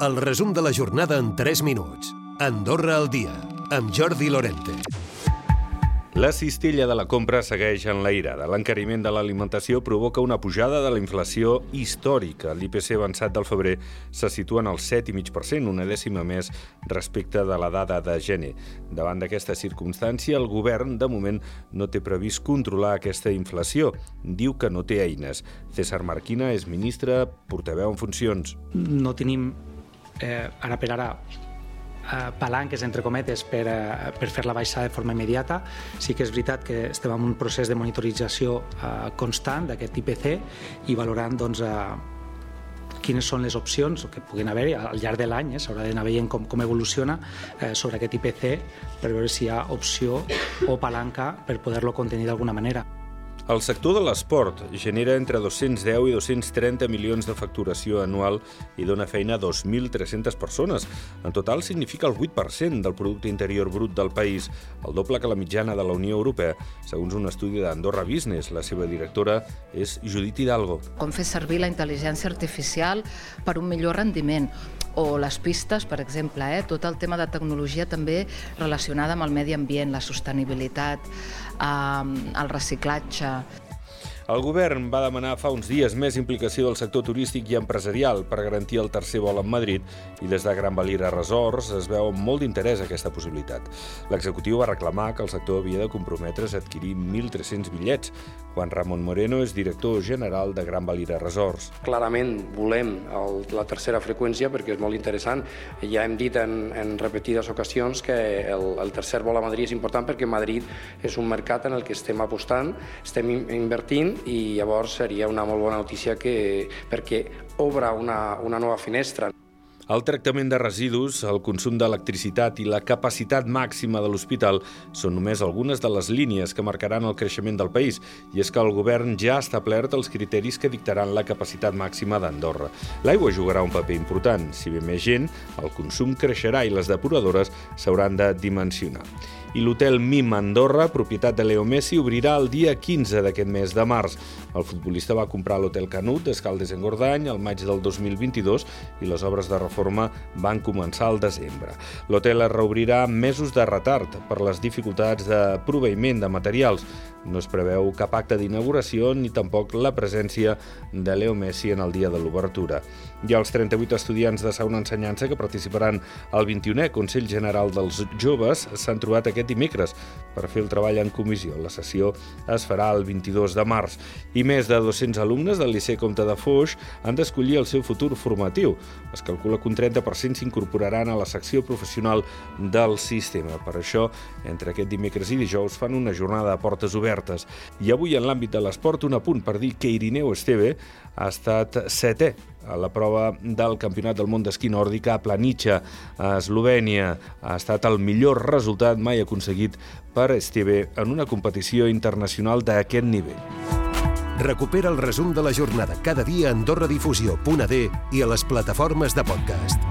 El resum de la jornada en 3 minuts. Andorra al dia, amb Jordi Lorente. La cistella de la compra segueix en l'airada. L'encariment de l'alimentació provoca una pujada de la inflació històrica. L'IPC avançat del febrer se situa en el 7,5%, una dècima més respecte de la dada de gener. Davant d'aquesta circumstància, el govern, de moment, no té previst controlar aquesta inflació. Diu que no té eines. César Marquina és ministre, portaveu en funcions. No tenim eh, ara per ara eh, palanques, entre cometes, per, eh, per fer la baixada de forma immediata. Sí que és veritat que estem en un procés de monitorització eh, constant d'aquest IPC i valorant doncs, eh, quines són les opcions que puguin haver al llarg de l'any, eh, s'haurà d'anar veient com, com evoluciona eh, sobre aquest IPC per veure si hi ha opció o palanca per poder-lo contenir d'alguna manera. El sector de l'esport genera entre 210 i 230 milions de facturació anual i dona feina a 2.300 persones. En total significa el 8% del producte interior brut del país, el doble que la mitjana de la Unió Europea, segons un estudi d'Andorra Business. La seva directora és Judit Hidalgo. Com fer servir la intel·ligència artificial per un millor rendiment o les pistes, per exemple, eh? tot el tema de tecnologia també relacionada amb el medi ambient, la sostenibilitat, eh, el reciclatge, el govern va demanar fa uns dies més implicació del sector turístic i empresarial per garantir el tercer vol en Madrid i des de Gran Valira Resorts es veu amb molt d'interès aquesta possibilitat. L'executiu va reclamar que el sector havia de comprometre's a adquirir 1.300 bitllets. Juan Ramon Moreno és director general de Gran Valira Resorts. Clarament volem el, la tercera freqüència perquè és molt interessant. Ja hem dit en, en repetides ocasions que el, el tercer vol a Madrid és important perquè Madrid és un mercat en el que estem apostant, estem invertint i llavors seria una molt bona notícia que, perquè obre una, una nova finestra. El tractament de residus, el consum d'electricitat i la capacitat màxima de l'hospital són només algunes de les línies que marcaran el creixement del país, i és que el govern ja ha establert els criteris que dictaran la capacitat màxima d'Andorra. L'aigua jugarà un paper important. Si ve més gent, el consum creixerà i les depuradores s'hauran de dimensionar i l'hotel Mim Andorra, propietat de Leo Messi, obrirà el dia 15 d'aquest mes de març. El futbolista va comprar l'hotel Canut d'Escaldes en Gordany al maig del 2022 i les obres de reforma van començar al desembre. L'hotel es reobrirà mesos de retard per les dificultats de proveïment de materials. No es preveu cap acte d'inauguració ni tampoc la presència de Leo Messi en el dia de l'obertura. Hi ha els 38 estudiants de segona ensenyança que participaran al 21è Consell General dels Joves s'han trobat aquest dimecres per fer el treball en comissió. La sessió es farà el 22 de març i més de 200 alumnes del Liceu Comte de Foix han d'escollir el seu futur formatiu. Es calcula que un 30% s'incorporaran a la secció professional del sistema. Per això, entre aquest dimecres i dijous fan una jornada de portes obertes. I avui, en l'àmbit de l'esport, un apunt per dir que Irineu Esteve ha estat setè a la prova del Campionat del Món d'Esquí Nòrdic a Planitxa, a Eslovènia. Ha estat el millor resultat mai aconseguit per Esteve en una competició internacional d'aquest nivell. Recupera el resum de la jornada cada dia a AndorraDifusió.d i a les plataformes de podcast.